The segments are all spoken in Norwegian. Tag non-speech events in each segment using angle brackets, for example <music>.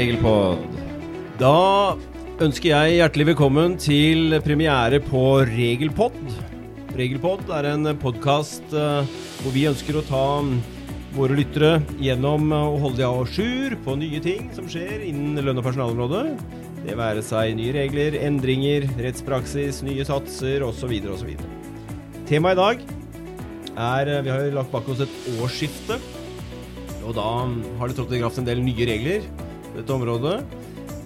Regelpod. Da ønsker jeg hjertelig velkommen til premiere på Regelpod. Regelpod er en podkast hvor vi ønsker å ta våre lyttere gjennom å holde de à jour på nye ting som skjer innen lønn- og personalområdet. Det være seg nye regler, endringer, rettspraksis, nye satser osv. osv. Temaet i dag er Vi har lagt bak oss et årsskifte. Og da har det trådt i kraft en del nye regler dette området.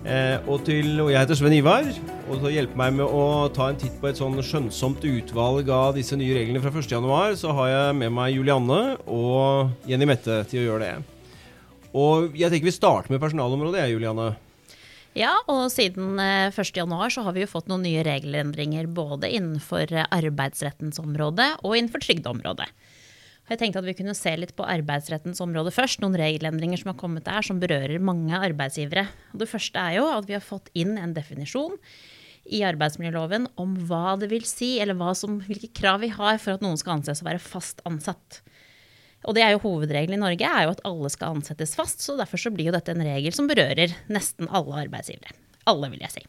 Eh, og, til, og jeg heter Sven Ivar, og til å hjelpe meg med å ta en titt på et sånn skjønnsomt utvalg av disse nye reglene fra 1.1, så har jeg med meg Julianne og Jenny Mette til å gjøre det. Og jeg tenker vi starter med personalområdet, jeg, Julianne. Ja, og siden 1.1 eh, så har vi jo fått noen nye regelendringer både innenfor eh, arbeidsrettens område og innenfor trygdeområdet. Jeg tenkte at vi kunne se litt på arbeidsrettens område først. Noen regelendringer som har kommet der som berører mange arbeidsgivere. Og det første er jo at vi har fått inn en definisjon i arbeidsmiljøloven om hva det vil si, eller som, hvilke krav vi har for at noen skal anses å være fast ansatt. Og det er jo Hovedregelen i Norge er jo at alle skal ansettes fast, så derfor så blir jo dette en regel som berører nesten alle arbeidsgivere. Alle, vil jeg si.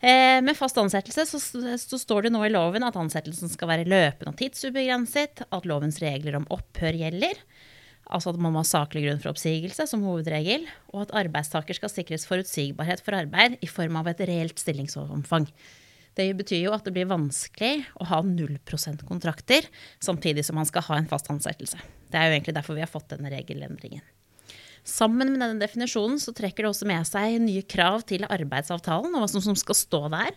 Eh, med fast ansettelse så, så, står det nå i loven at ansettelsen skal være løpende og tidsubegrenset, at lovens regler om opphør gjelder, altså at man må ha saklig grunn for oppsigelse som hovedregel, og at arbeidstaker skal sikres forutsigbarhet for arbeid i form av et reelt stillingsomfang. Det betyr jo at det blir vanskelig å ha 0 kontrakter samtidig som man skal ha en fast ansettelse. Det er jo egentlig derfor vi har fått denne regelendringen. Sammen med denne definisjonen så trekker det også med seg nye krav til arbeidsavtalen og hva som skal stå der.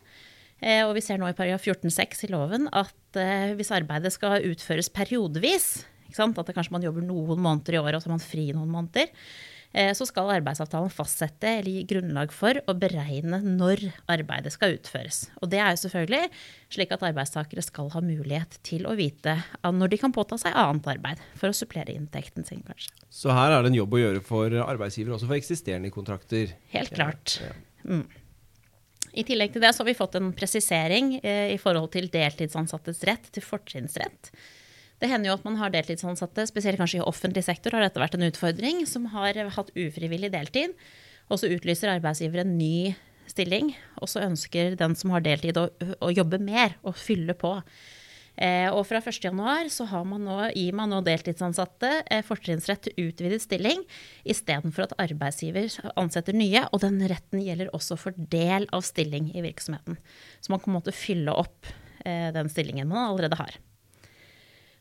Eh, og vi ser nå i paragraf 14-6 i loven at eh, hvis arbeidet skal utføres periodevis, at det kanskje man jobber noen måneder i året og så har man fri noen måneder, så skal arbeidsavtalen fastsette eller gi grunnlag for å beregne når arbeidet skal utføres. Og det er jo selvfølgelig slik at arbeidstakere skal ha mulighet til å vite når de kan påta seg annet arbeid for å supplere inntekten sin, kanskje. Så her er det en jobb å gjøre for arbeidsgiver, også for eksisterende kontrakter? Helt klart. Ja, ja. Mm. I tillegg til det så har vi fått en presisering eh, i forhold til deltidsansattes rett til fortrinnsrett. Det hender jo at man har deltidsansatte, spesielt kanskje i offentlig sektor har dette vært en utfordring, som har hatt ufrivillig deltid. Og så utlyser arbeidsgiver en ny stilling, og så ønsker den som har deltid å, å jobbe mer og fylle på. Eh, og fra 1.1 så gir man nå deltidsansatte eh, fortrinnsrett til utvidet stilling istedenfor at arbeidsgiver ansetter nye. Og den retten gjelder også for del av stilling i virksomheten. Så man kan måtte fylle opp eh, den stillingen man allerede har.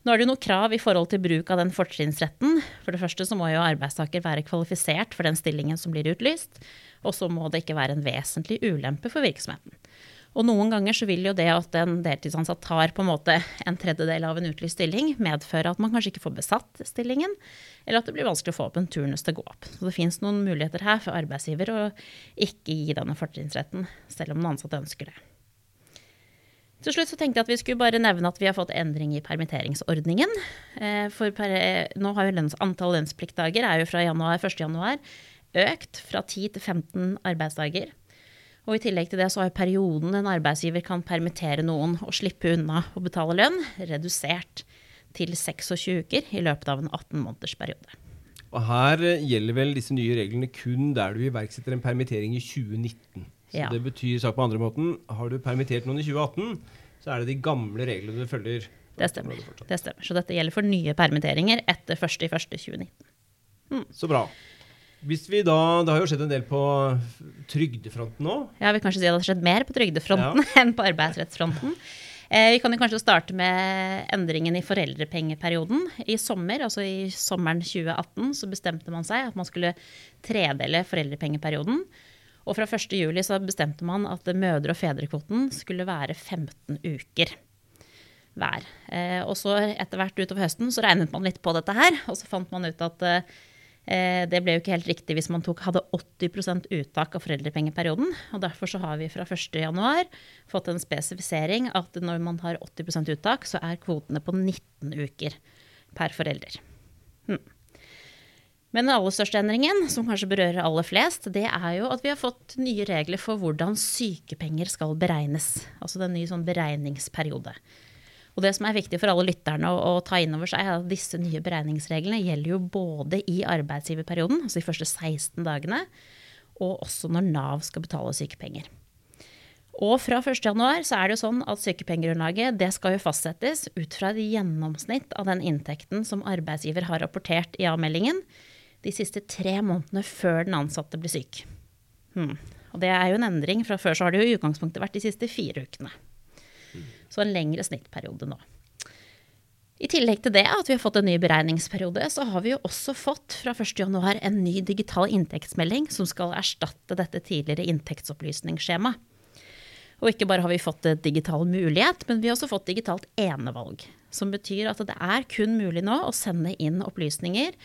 Nå er det jo noen krav i forhold til bruk av den fortrinnsretten. For det første så må jo arbeidstaker være kvalifisert for den stillingen som blir utlyst. Og så må det ikke være en vesentlig ulempe for virksomheten. Og noen ganger så vil jo det at en deltidsansatt tar på en måte en tredjedel av en utlyst stilling, medføre at man kanskje ikke får besatt stillingen, eller at det blir vanskelig å få opp en turnus til å gå opp. Så det finnes noen muligheter her for arbeidsgiver å ikke gi denne fortrinnsretten, selv om den ansatte ønsker det. Til slutt så tenkte jeg at vi skulle bare nevne at vi har fått endring i permitteringsordningen. Eh, for per, nå har jo lønns, antall lønnspliktdager er jo fra januar, 1. januar økt fra 10 til 15 arbeidsdager. Og i tillegg til det så har perioden en arbeidsgiver kan permittere noen og slippe unna å betale lønn, redusert til 26 uker i løpet av en 18 måneders periode. Og her gjelder vel disse nye reglene kun der du iverksetter en permittering i 2019? Så det betyr sagt på andre måten, har du permittert noen i 2018, så er det de gamle reglene du følger. Det stemmer. det stemmer. Så dette gjelder for nye permitteringer etter 1.1.2019. Mm. Så bra. Hvis vi da, Det har jo skjedd en del på trygdefronten nå? Ja, vi kan kanskje si at det har skjedd mer på trygdefronten ja. <laughs> enn på arbeidsrettsfronten. Eh, vi kan jo kanskje starte med endringen i foreldrepengeperioden. I sommer, altså i sommeren 2018 så bestemte man seg at man skulle tredele foreldrepengeperioden. Og fra 1.7 så bestemte man at mødre- og fedrekvoten skulle være 15 uker hver. Eh, og så etter hvert utover høsten så regnet man litt på dette her, og så fant man ut at eh, det ble jo ikke helt riktig hvis man tok, hadde 80% uttak av foreldrepengeperioden. og Derfor så har vi fra 1.1 fått en spesifisering at når man har 80% uttak, så er kvotene på 19 uker per forelder. Hmm. Men den aller største endringen, som kanskje berører aller flest, det er jo at vi har fått nye regler for hvordan sykepenger skal beregnes. Altså det er en ny sånn beregningsperiode. Og det som er viktig for alle lytterne å, å ta inn over seg, er at disse nye beregningsreglene gjelder jo både i arbeidsgiverperioden, altså de første 16 dagene, og også når Nav skal betale sykepenger. Og fra 1.1 så er det jo sånn at sykepengegrunnlaget det skal jo fastsettes ut fra et gjennomsnitt av den inntekten som arbeidsgiver har rapportert i avmeldingen de siste tre månedene før den ansatte blir syk. Hmm. Og det er jo en endring. Fra før så har det jo i utgangspunktet vært de siste fire ukene. Så en lengre snittperiode nå. I tillegg til det at vi har fått en ny beregningsperiode, så har vi jo også fått fra 1.1 en ny digital inntektsmelding som skal erstatte dette tidligere inntektsopplysningsskjemaet. Og ikke bare har vi fått digital mulighet, men vi har også fått digitalt enevalg. Som betyr at det er kun mulig nå å sende inn opplysninger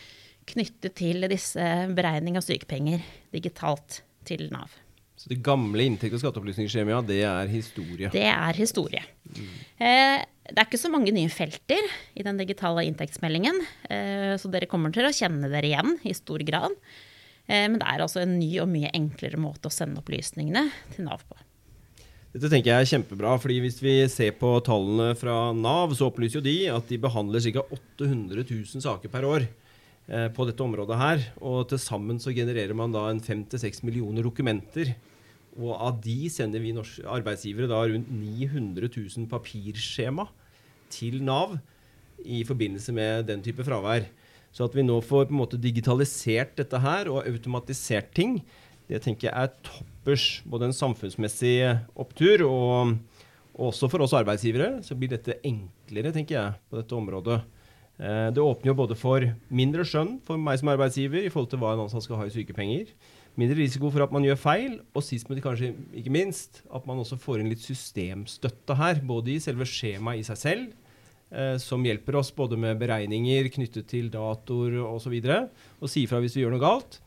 knyttet til disse beregning av sykepenger digitalt til Nav. Så det gamle inntekt- og skatteopplysningsskjemaet, det er historie? Det er historie. Mm. Eh, det er ikke så mange nye felter i den digitale inntektsmeldingen, eh, så dere kommer til å kjenne dere igjen i stor grad. Eh, men det er altså en ny og mye enklere måte å sende opplysningene til Nav på. Dette tenker jeg er kjempebra, fordi Hvis vi ser på tallene fra Nav, så opplyser jo de at de behandler ca. 800 000 saker per år på dette området her. Og til sammen så genererer man da en 5-6 millioner dokumenter. Og av de sender vi arbeidsgivere da rundt 900 000 papirskjema til Nav i forbindelse med den type fravær. Så at vi nå får på en måte digitalisert dette her og automatisert ting, det tenker jeg er toppers. Både en samfunnsmessig opptur og, og, også for oss arbeidsgivere så blir dette enklere, tenker jeg, på dette området. Eh, det åpner jo både for mindre skjønn for meg som arbeidsgiver i forhold til hva en ansatt skal ha i sykepenger. Mindre risiko for at man gjør feil, og sist, men kanskje ikke minst, at man også får inn litt systemstøtte her. Både i selve skjemaet i seg selv, eh, som hjelper oss både med beregninger knyttet til datoer osv., og, og sier fra hvis vi gjør noe galt.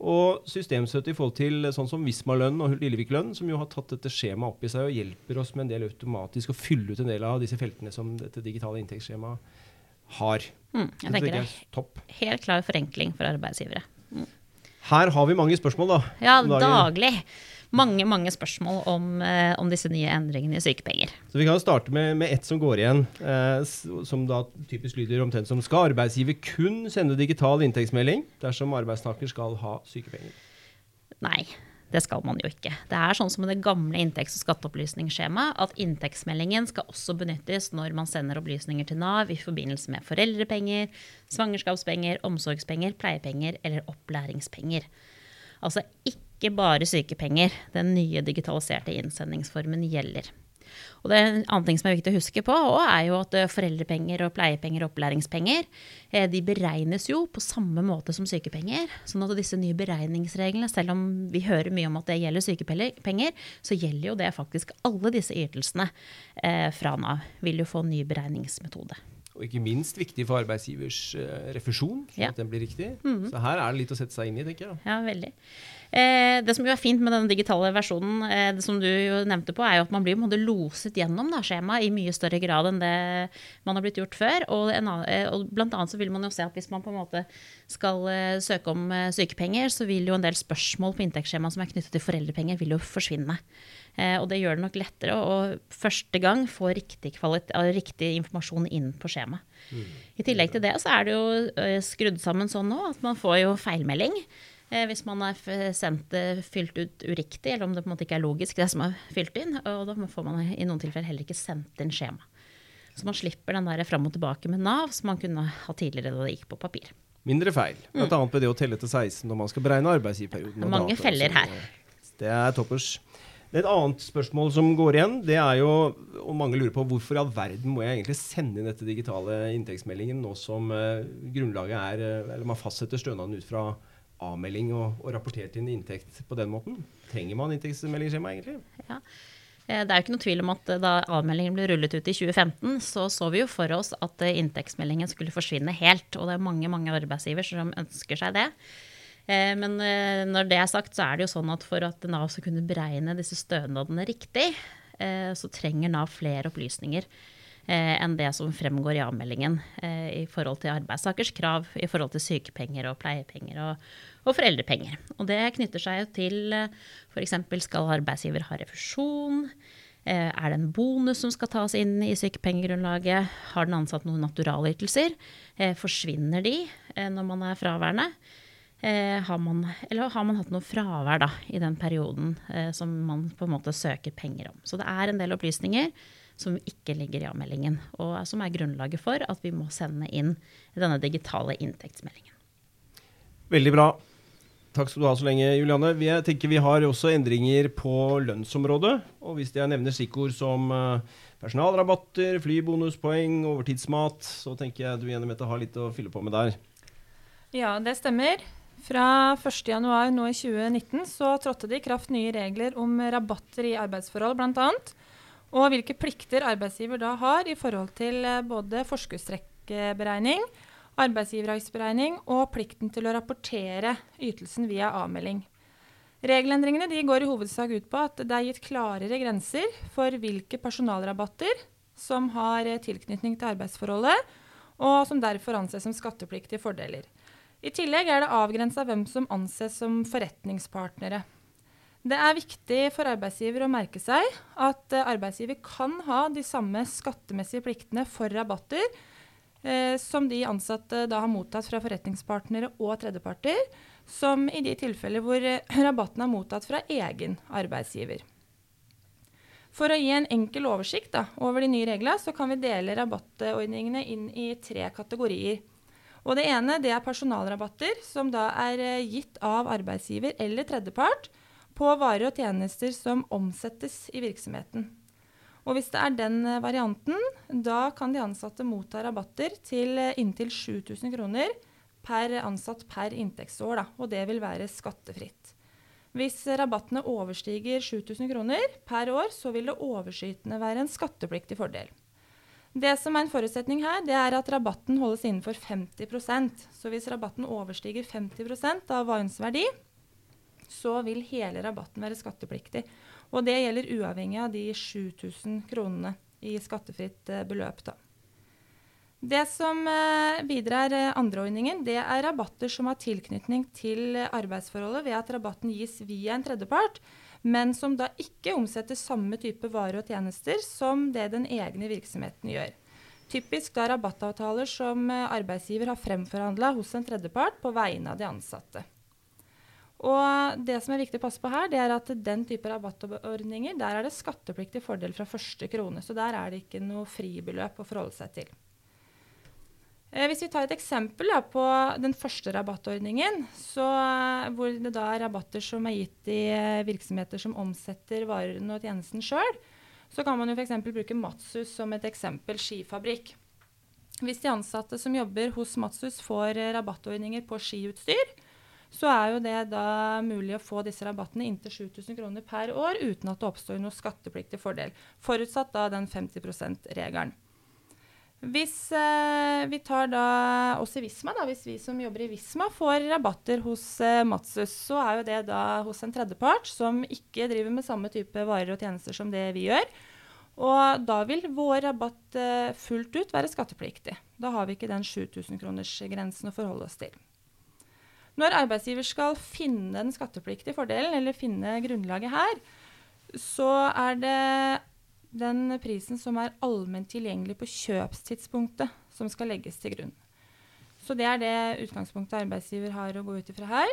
Og systemstøtte i forhold til sånn som Visma-lønn og Lillevik-lønn, som jo har tatt dette skjemaet opp i seg og hjelper oss med en del automatisk å fylle ut en del av disse feltene som dette digitale inntektsskjemaet har. Mm, jeg tenker det er helt klar forenkling for arbeidsgivere. Mm. Her har vi mange spørsmål, da. Ja, daglig mange mange spørsmål om, eh, om, disse nye endringene i sykepenger. Så Vi kan starte med, med ett som går igjen, eh, som da typisk lyder omtrent som skal arbeidsgiver kun sende digital inntektsmelding dersom arbeidstaker skal ha sykepenger? Nei, det skal man jo ikke. Det er sånn som med det gamle inntekts- og skatteopplysningsskjemaet at inntektsmeldingen skal også benyttes når man sender opplysninger til Nav i forbindelse med foreldrepenger, svangerskapspenger, omsorgspenger, pleiepenger eller opplæringspenger. Altså ikke bare sykepenger den nye digitaliserte innsendingsformen gjelder. Og det er En annen ting som er viktig å huske på, er jo at eh, foreldrepenger og pleiepenger og opplæringspenger eh, de beregnes jo på samme måte som sykepenger. sånn at disse nye beregningsreglene, selv om vi hører mye om at det gjelder sykepenger, så gjelder jo det faktisk alle disse ytelsene eh, fra Nav. Vil jo få ny beregningsmetode. Og ikke minst viktig for arbeidsgivers refusjon, så ja. at den blir riktig. Mm -hmm. Så her er det litt å sette seg inn i, tenker jeg. Ja, veldig. Eh, det som jo er fint med den digitale versjonen, eh, det som du jo nevnte på, er jo at man blir måte, loset gjennom skjemaet i mye større grad enn det man har blitt gjort før. Og, en, eh, og blant annet så vil man jo se at hvis man på en måte skal søke om sykepenger, så vil jo en del spørsmål på inntektsskjemaet som er knyttet til foreldrepenger, vil jo forsvinne. Eh, og det gjør det nok lettere å første gang få riktig, riktig informasjon inn på skjemaet. Mm. I tillegg til det så er det jo skrudd sammen sånn nå at man får jo feilmelding. Eh, hvis man har sendt det fylt ut uriktig, eller om det på en måte ikke er logisk, det som er fylt inn. Og da får man i noen tilfeller heller ikke sendt inn skjema. Så man slipper den der fram og tilbake med Nav som man kunne ha tidligere da det gikk på papir. Mindre feil. Bl.a. Mm. ved det å telle til 16 når man skal beregne arbeidsgiverperioden. Mange feller her. Det er toppers. Et annet spørsmål som går igjen, det er jo, og mange lurer på hvorfor i all verden må jeg egentlig sende inn dette digitale inntektsmeldingen nå som uh, grunnlaget er Eller man fastsetter stønaden ut fra avmelding og, og rapportert inn inntekt på den måten. Trenger man inntektsmeldingsskjema egentlig? Ja. Eh, det er jo ikke noe tvil om at da avmeldingen ble rullet ut i 2015, så så vi jo for oss at inntektsmeldingen skulle forsvinne helt. Og det er mange mange arbeidsgiver som ønsker seg det. Eh, men eh, når det er sagt, så er det jo sånn at for at Nav skal kunne beregne disse stønadene riktig, eh, så trenger Nav flere opplysninger enn det som fremgår i avmeldingen i forhold til arbeidstakers krav, i forhold til sykepenger og pleiepenger og, og foreldrepenger. Og det knytter seg jo til f.eks. skal arbeidsgiver ha refusjon? Er det en bonus som skal tas inn i sykepengegrunnlaget? Har den ansatt noen naturalytelser? Forsvinner de når man er fraværende? Eh, har man, eller har man hatt noe fravær da, i den perioden eh, som man på en måte søker penger om. Så det er en del opplysninger som ikke ligger i avmeldingen, og som er grunnlaget for at vi må sende inn denne digitale inntektsmeldingen. Veldig bra. Takk skal du ha så lenge, Juliane. Vi, jeg tenker vi har også endringer på lønnsområdet. Og hvis jeg nevner stikkord som uh, personalrabatter, flybonuspoeng, overtidsmat, så tenker jeg du Jenny Mette har litt å fylle på med der. Ja, det stemmer. Fra 1.1 nå i 2019 så trådte det i kraft nye regler om rabatter i arbeidsforhold bl.a. Og hvilke plikter arbeidsgiver da har i forhold til eh, både forskuddstrekkberegning, arbeidsgiveravgiftsberegning og plikten til å rapportere ytelsen via avmelding. Regelendringene går i hovedsak ut på at det er gitt klarere grenser for hvilke personalrabatter som har tilknytning til arbeidsforholdet, og som derfor anses som skattepliktige fordeler. I tillegg er det avgrensa hvem som anses som forretningspartnere. Det er viktig for arbeidsgiver å merke seg at eh, arbeidsgiver kan ha de samme skattemessige pliktene for rabatter eh, som de ansatte da har mottatt fra forretningspartnere og tredjeparter, som i de tilfeller hvor eh, rabatten er mottatt fra egen arbeidsgiver. For å gi en enkel oversikt da, over de nye reglene, så kan vi dele rabattordningene inn i tre kategorier. Og det ene det er personalrabatter, som da er eh, gitt av arbeidsgiver eller tredjepart på varer og tjenester som omsettes i virksomheten. Og hvis det er den eh, varianten, da kan de ansatte motta rabatter til eh, inntil 7000 kroner per ansatt per inntektsår, da, og det vil være skattefritt. Hvis rabattene overstiger 7000 kroner per år, så vil det overskytende være en skattepliktig fordel. Det som er en forutsetning her, det er at rabatten holdes innenfor 50% Så hvis rabatten overstiger 50 av varens verdi, så vil hele rabatten være skattepliktig. Og det gjelder uavhengig av de 7000 kronene i skattefritt eh, beløp. Da. Det som eh, videre er eh, andreordningen, det er rabatter som har tilknytning til arbeidsforholdet ved at rabatten gis via en tredjepart men som da ikke omsetter samme type varer og tjenester som det den egne virksomheten gjør. Typisk da rabattavtaler som arbeidsgiver har fremforhandla hos en tredjepart på vegne av de ansatte. Og det som er viktig å passe på her, det er at den type rabattordninger, der er det skattepliktig fordel fra første krone. Så der er det ikke noe fribeløp å forholde seg til. Eh, hvis vi tar et eksempel da, på den første rabattordningen, så, eh, hvor det da er rabatter som er gitt i eh, virksomheter som omsetter varene og tjenesten sjøl, så kan man jo f.eks. bruke Matsus som et eksempel skifabrikk. Hvis de ansatte som jobber hos Matsus får rabattordninger på skiutstyr, så er jo det da mulig å få disse rabattene inntil 7000 kroner per år uten at det oppstår noe skattepliktig fordel, forutsatt da den 50 %-regelen. Hvis eh, vi tar da oss i Visma, da, hvis vi som jobber i Visma får rabatter hos eh, Matsus, så er jo det da hos en tredjepart som ikke driver med samme type varer og tjenester som det vi gjør. Og da vil vår rabatt eh, fullt ut være skattepliktig. Da har vi ikke den 7000 kroners grensen å forholde oss til. Når arbeidsgiver skal finne den skattepliktige fordelen, eller finne grunnlaget her, så er det den prisen som er allment tilgjengelig på kjøpstidspunktet, som skal legges til grunn. Så det er det utgangspunktet arbeidsgiver har å gå ut ifra her.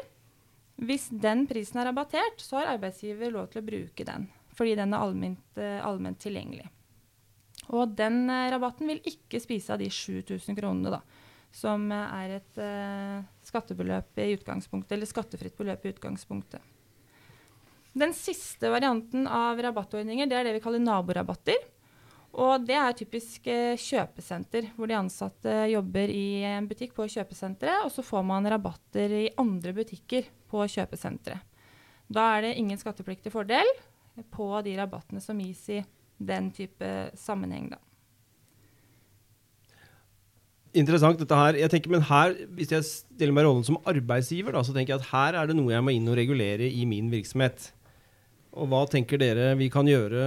Hvis den prisen er rabattert, så har arbeidsgiver lov til å bruke den, fordi den er allment, eh, allment tilgjengelig. Og den eh, rabatten vil ikke spise av de 7000 kronene, da, som er et uh, skattebeløp i utgangspunktet, eller skattefritt beløp i utgangspunktet. Den siste varianten av rabattordninger det er det vi kaller naborabatter. Og det er typisk eh, kjøpesenter, hvor de ansatte jobber i en butikk på kjøpesenteret, og så får man rabatter i andre butikker på kjøpesenteret. Da er det ingen skattepliktig fordel på de rabattene som gis i den type sammenheng, da. Interessant dette her. Jeg tenker, men her, Hvis jeg stiller meg rollen som arbeidsgiver, da, så tenker jeg at her er det noe jeg må inn og regulere i min virksomhet. Og hva tenker dere vi kan gjøre?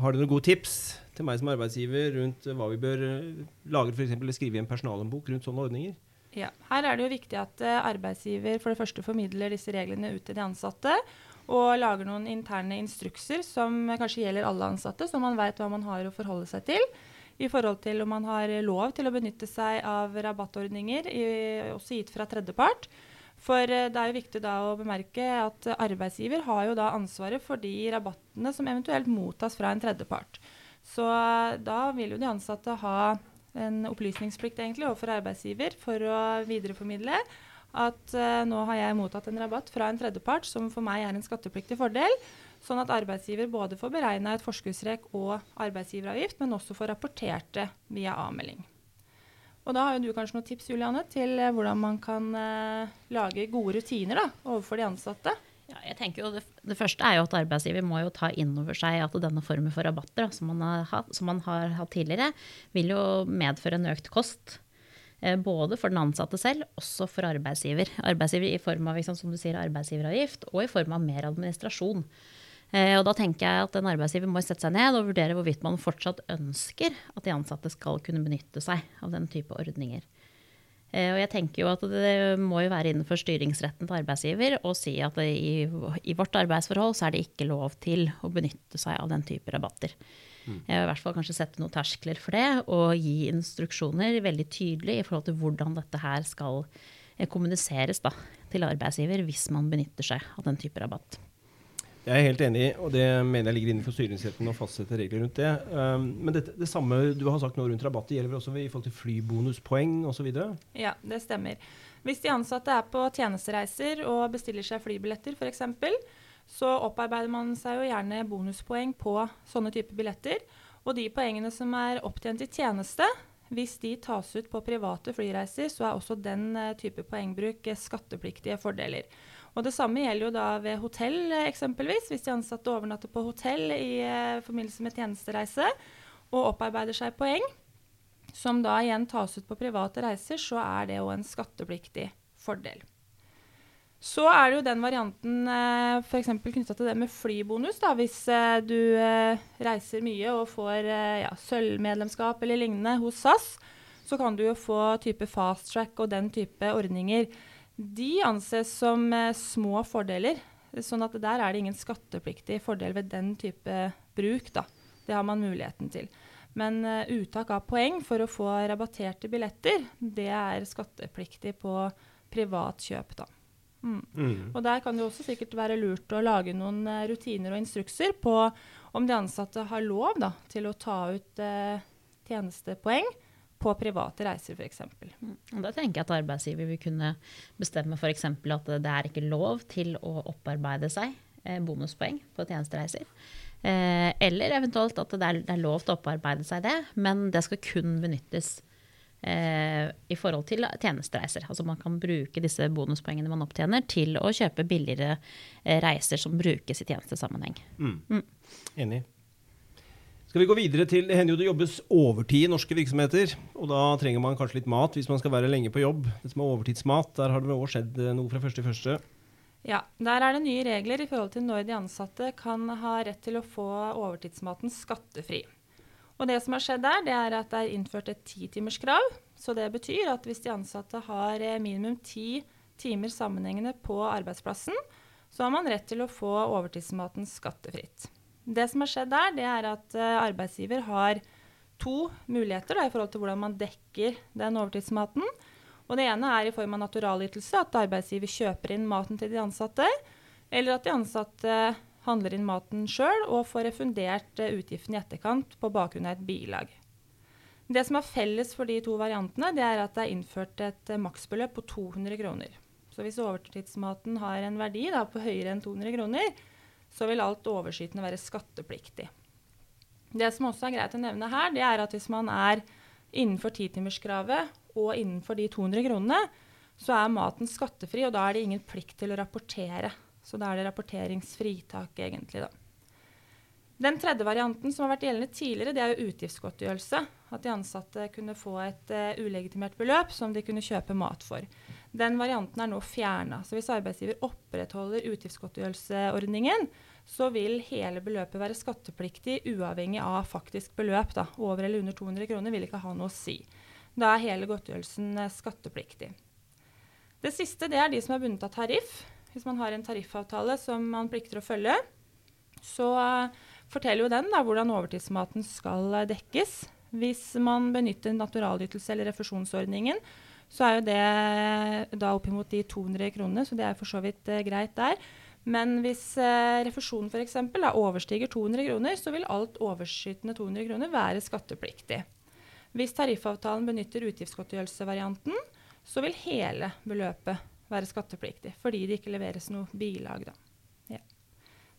Har dere noen gode tips til meg som arbeidsgiver rundt hva vi bør eh, lage, eller skrive i en personalhåndbok rundt sånne ordninger? Ja, Her er det jo viktig at uh, arbeidsgiver for det første formidler disse reglene ut til de ansatte. Og lager noen interne instrukser som kanskje gjelder alle ansatte, så man vet hva man har å forholde seg til. I forhold til om man har lov til å benytte seg av rabattordninger, i, også gitt fra tredjepart. For eh, det er jo viktig da å bemerke at arbeidsgiver har jo da ansvaret for de rabattene som eventuelt mottas fra en tredjepart. Så eh, da vil jo de ansatte ha en opplysningsplikt egentlig overfor arbeidsgiver for å videreformidle at uh, nå har jeg mottatt en rabatt fra en tredjepart som for meg er en skattepliktig fordel, sånn at arbeidsgiver både får beregna et forskuddsrek og arbeidsgiveravgift, men også får rapportert det via avmelding. Og da har jo du kanskje noen tips Juliane, til uh, hvordan man kan eh, lage gode rutiner da, overfor de ansatte? Ja, jeg tenker jo det, det, første er jo at arbeidsgiver må jo ta inn over seg at denne formen for rabatter som, man hatt, som man har hatt tidligere, vil jo medføre en økt kost. Eh, både for den ansatte selv, også for arbeidsgiver. Arbeidsgiver i form av som du sier, arbeidsgiveravgift, og i form av mer administrasjon. Eh, og da tenker jeg at en arbeidsgiver må sette seg ned og vurdere hvorvidt man fortsatt ønsker at de ansatte skal kunne benytte seg av den type ordninger. Eh, og jeg tenker jo at det må jo være innenfor styringsretten til arbeidsgiver å si at i, i, vårt arbeidsforhold så er det ikke lov til å benytte seg av den type rabatter. Mm. Jeg vil i hvert fall kanskje sette noen terskler for det, og gi instruksjoner veldig tydelig i forhold til hvordan dette her skal eh, kommuniseres da, til arbeidsgiver hvis man benytter seg av den type rabatt. Jeg er helt enig, og det mener jeg ligger innenfor styringsretten å fastsette regler rundt det. Um, men det, det, samme du har sagt nå rundt rabatt, gjelder vel også i forhold til flybonuspoeng osv.? Ja, det stemmer. Hvis de ansatte er på tjenestereiser og bestiller seg flybilletter f.eks., så opparbeider man seg jo gjerne bonuspoeng på sånne typer billetter. Og de poengene som er opptjent i tjeneste, hvis de tas ut på private flyreiser, så er også den uh, type poengbruk uh, skattepliktige fordeler. Og Det samme gjelder jo da ved hotell, eksempelvis. Hvis de ansatte overnatter på hotell i eh, forbindelse med tjenestereise og opparbeider seg poeng, som da igjen tas ut på private reiser, så er det jo en skattepliktig fordel. Så er det jo den varianten eh, f.eks. knytta til det med flybonus. da, Hvis eh, du reiser mye og får ja, sølvmedlemskap eller lignende hos SAS, så kan du jo få type fast track og den type ordninger de anses som eh, små fordeler. Sånn at der er det ingen skattepliktig fordel ved den type bruk. Da. Det har man muligheten til. Men uh, uttak av poeng for å få rabatterte billetter, det er skattepliktig på privat kjøp. da. Mm. Mm. Og der kan det også sikkert være lurt å lage noen uh, rutiner og instrukser på om de ansatte har lov da, til å ta ut uh, tjenestepoeng på private reiser f.eks. Mm. Da tenker jeg at arbeidsgiver vil kunne bestemme f.eks. at det er ikke lov til å opparbeide seg eh, bonuspoeng på tjenestereiser. Eh, eller eventuelt at det er, er, lov til å opparbeide seg det, men det skal kun benyttes eh, i forhold til tjenestereiser. Altså man kan bruke disse bonuspoengene man opptjener til å kjøpe billigere reiser som brukes i tjenestesammenheng. Mm. Mm. Enig. Skal vi gå videre til Det hender jo det jobbes overtid i norske virksomheter. Og da trenger man kanskje litt mat hvis man skal være lenge på jobb. Det som er overtidsmat, der har det også skjedd eh, noe fra første i første. Ja, der er det nye regler i forhold til når de ansatte kan ha rett til å få overtidsmaten skattefri. Og det som har skjedd der, det er at det er innført et titimerskrav. Så det betyr at hvis de ansatte har eh, minimum ti timer sammenhengende på arbeidsplassen, så har man rett til å få overtidsmaten skattefritt. Det som har skjedd der, det er at uh, arbeidsgiver har to muligheter da, i forhold til hvordan man dekker den overtidsmaten. Og Det ene er i form av naturalytelse, at arbeidsgiver kjøper inn maten til de ansatte. Eller at de ansatte handler inn maten sjøl og får refundert uh, utgiften i etterkant på bakgrunn av et bilag. Det som er felles for de to variantene, det er at det er innført et uh, maksbeløp på 200 kroner. Så hvis overtidsmaten har en verdi da, på høyere enn 200 kroner, så vil alt overskytende være skattepliktig. Det som også er greit å nevne her, det er at hvis man er innenfor titimerskravet og innenfor de 200 kronene, så er maten skattefri, og da er det ingen plikt til å rapportere. Så da er det rapporteringsfritak, egentlig, da. Den tredje varianten som har vært gjeldende tidligere, det er jo utgiftsgodtgjørelse. At de ansatte kunne få et uh, ulegitimert beløp som de kunne kjøpe mat for. Den varianten er nå fjerna. Så hvis arbeidsgiver opprettholder utgiftsgodtgjørelseordningen, så vil hele beløpet være skattepliktig uavhengig av faktisk beløp. Da. Over eller under 200 kroner vil ikke ha noe å si. Da er hele godtgjørelsen eh, skattepliktig. Det siste det er de som er bundet av tariff. Hvis man har en tariffavtale som man plikter å følge, så uh, forteller jo den da, hvordan overtidsmaten skal uh, dekkes. Hvis man benytter naturalytelse eller refusjonsordningen, så er jo det da oppimot de 200 kronene, så det er for så vidt eh, greit der. Men hvis eh, refusjonen f.eks. overstiger 200 kroner, så vil alt overskytende 200 kroner være skattepliktig. Hvis tariffavtalen benytter utgiftsgodtgjørelsesvarianten, så vil hele beløpet være skattepliktig, fordi det ikke leveres noe bilag. Ja.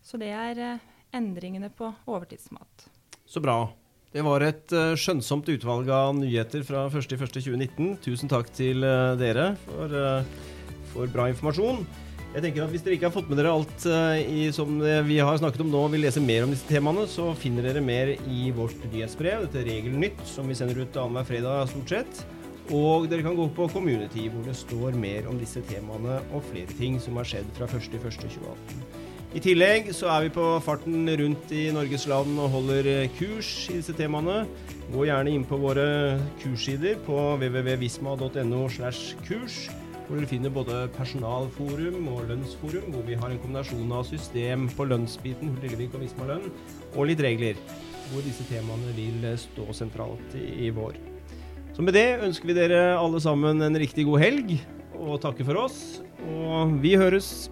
Så det er eh, endringene på overtidsmat. Så bra. Det var et uh, skjønnsomt utvalg av nyheter fra 1.1.2019. Tusen takk til uh, dere for, uh, for, bra informasjon. Jeg tenker at Hvis dere ikke har fått med dere alt i, som vi har snakket om nå, og vil lese mer om disse temaene, så finner dere mer i vårt nyhetsbrev, dette Regelnytt, som vi sender ut annenhver fredag stort sett. Og dere kan gå på Community, hvor det står mer om disse temaene og flere ting som har skjedd fra 1.1.2018. I tillegg så er vi på farten rundt i Norges land og holder kurs i disse temaene. Gå gjerne inn på våre kurssider på www.visma.no slash kurs, hvor dere finner både personalforum og lønnsforum, hvor vi har en kombinasjon av system på lønnsbiten, Hurtigrevik og Visma lønn, og litt regler, hvor disse temaene vil stå sentralt i vår. Så med det ønsker vi dere alle sammen en riktig god helg, og takker for oss. Og vi høres.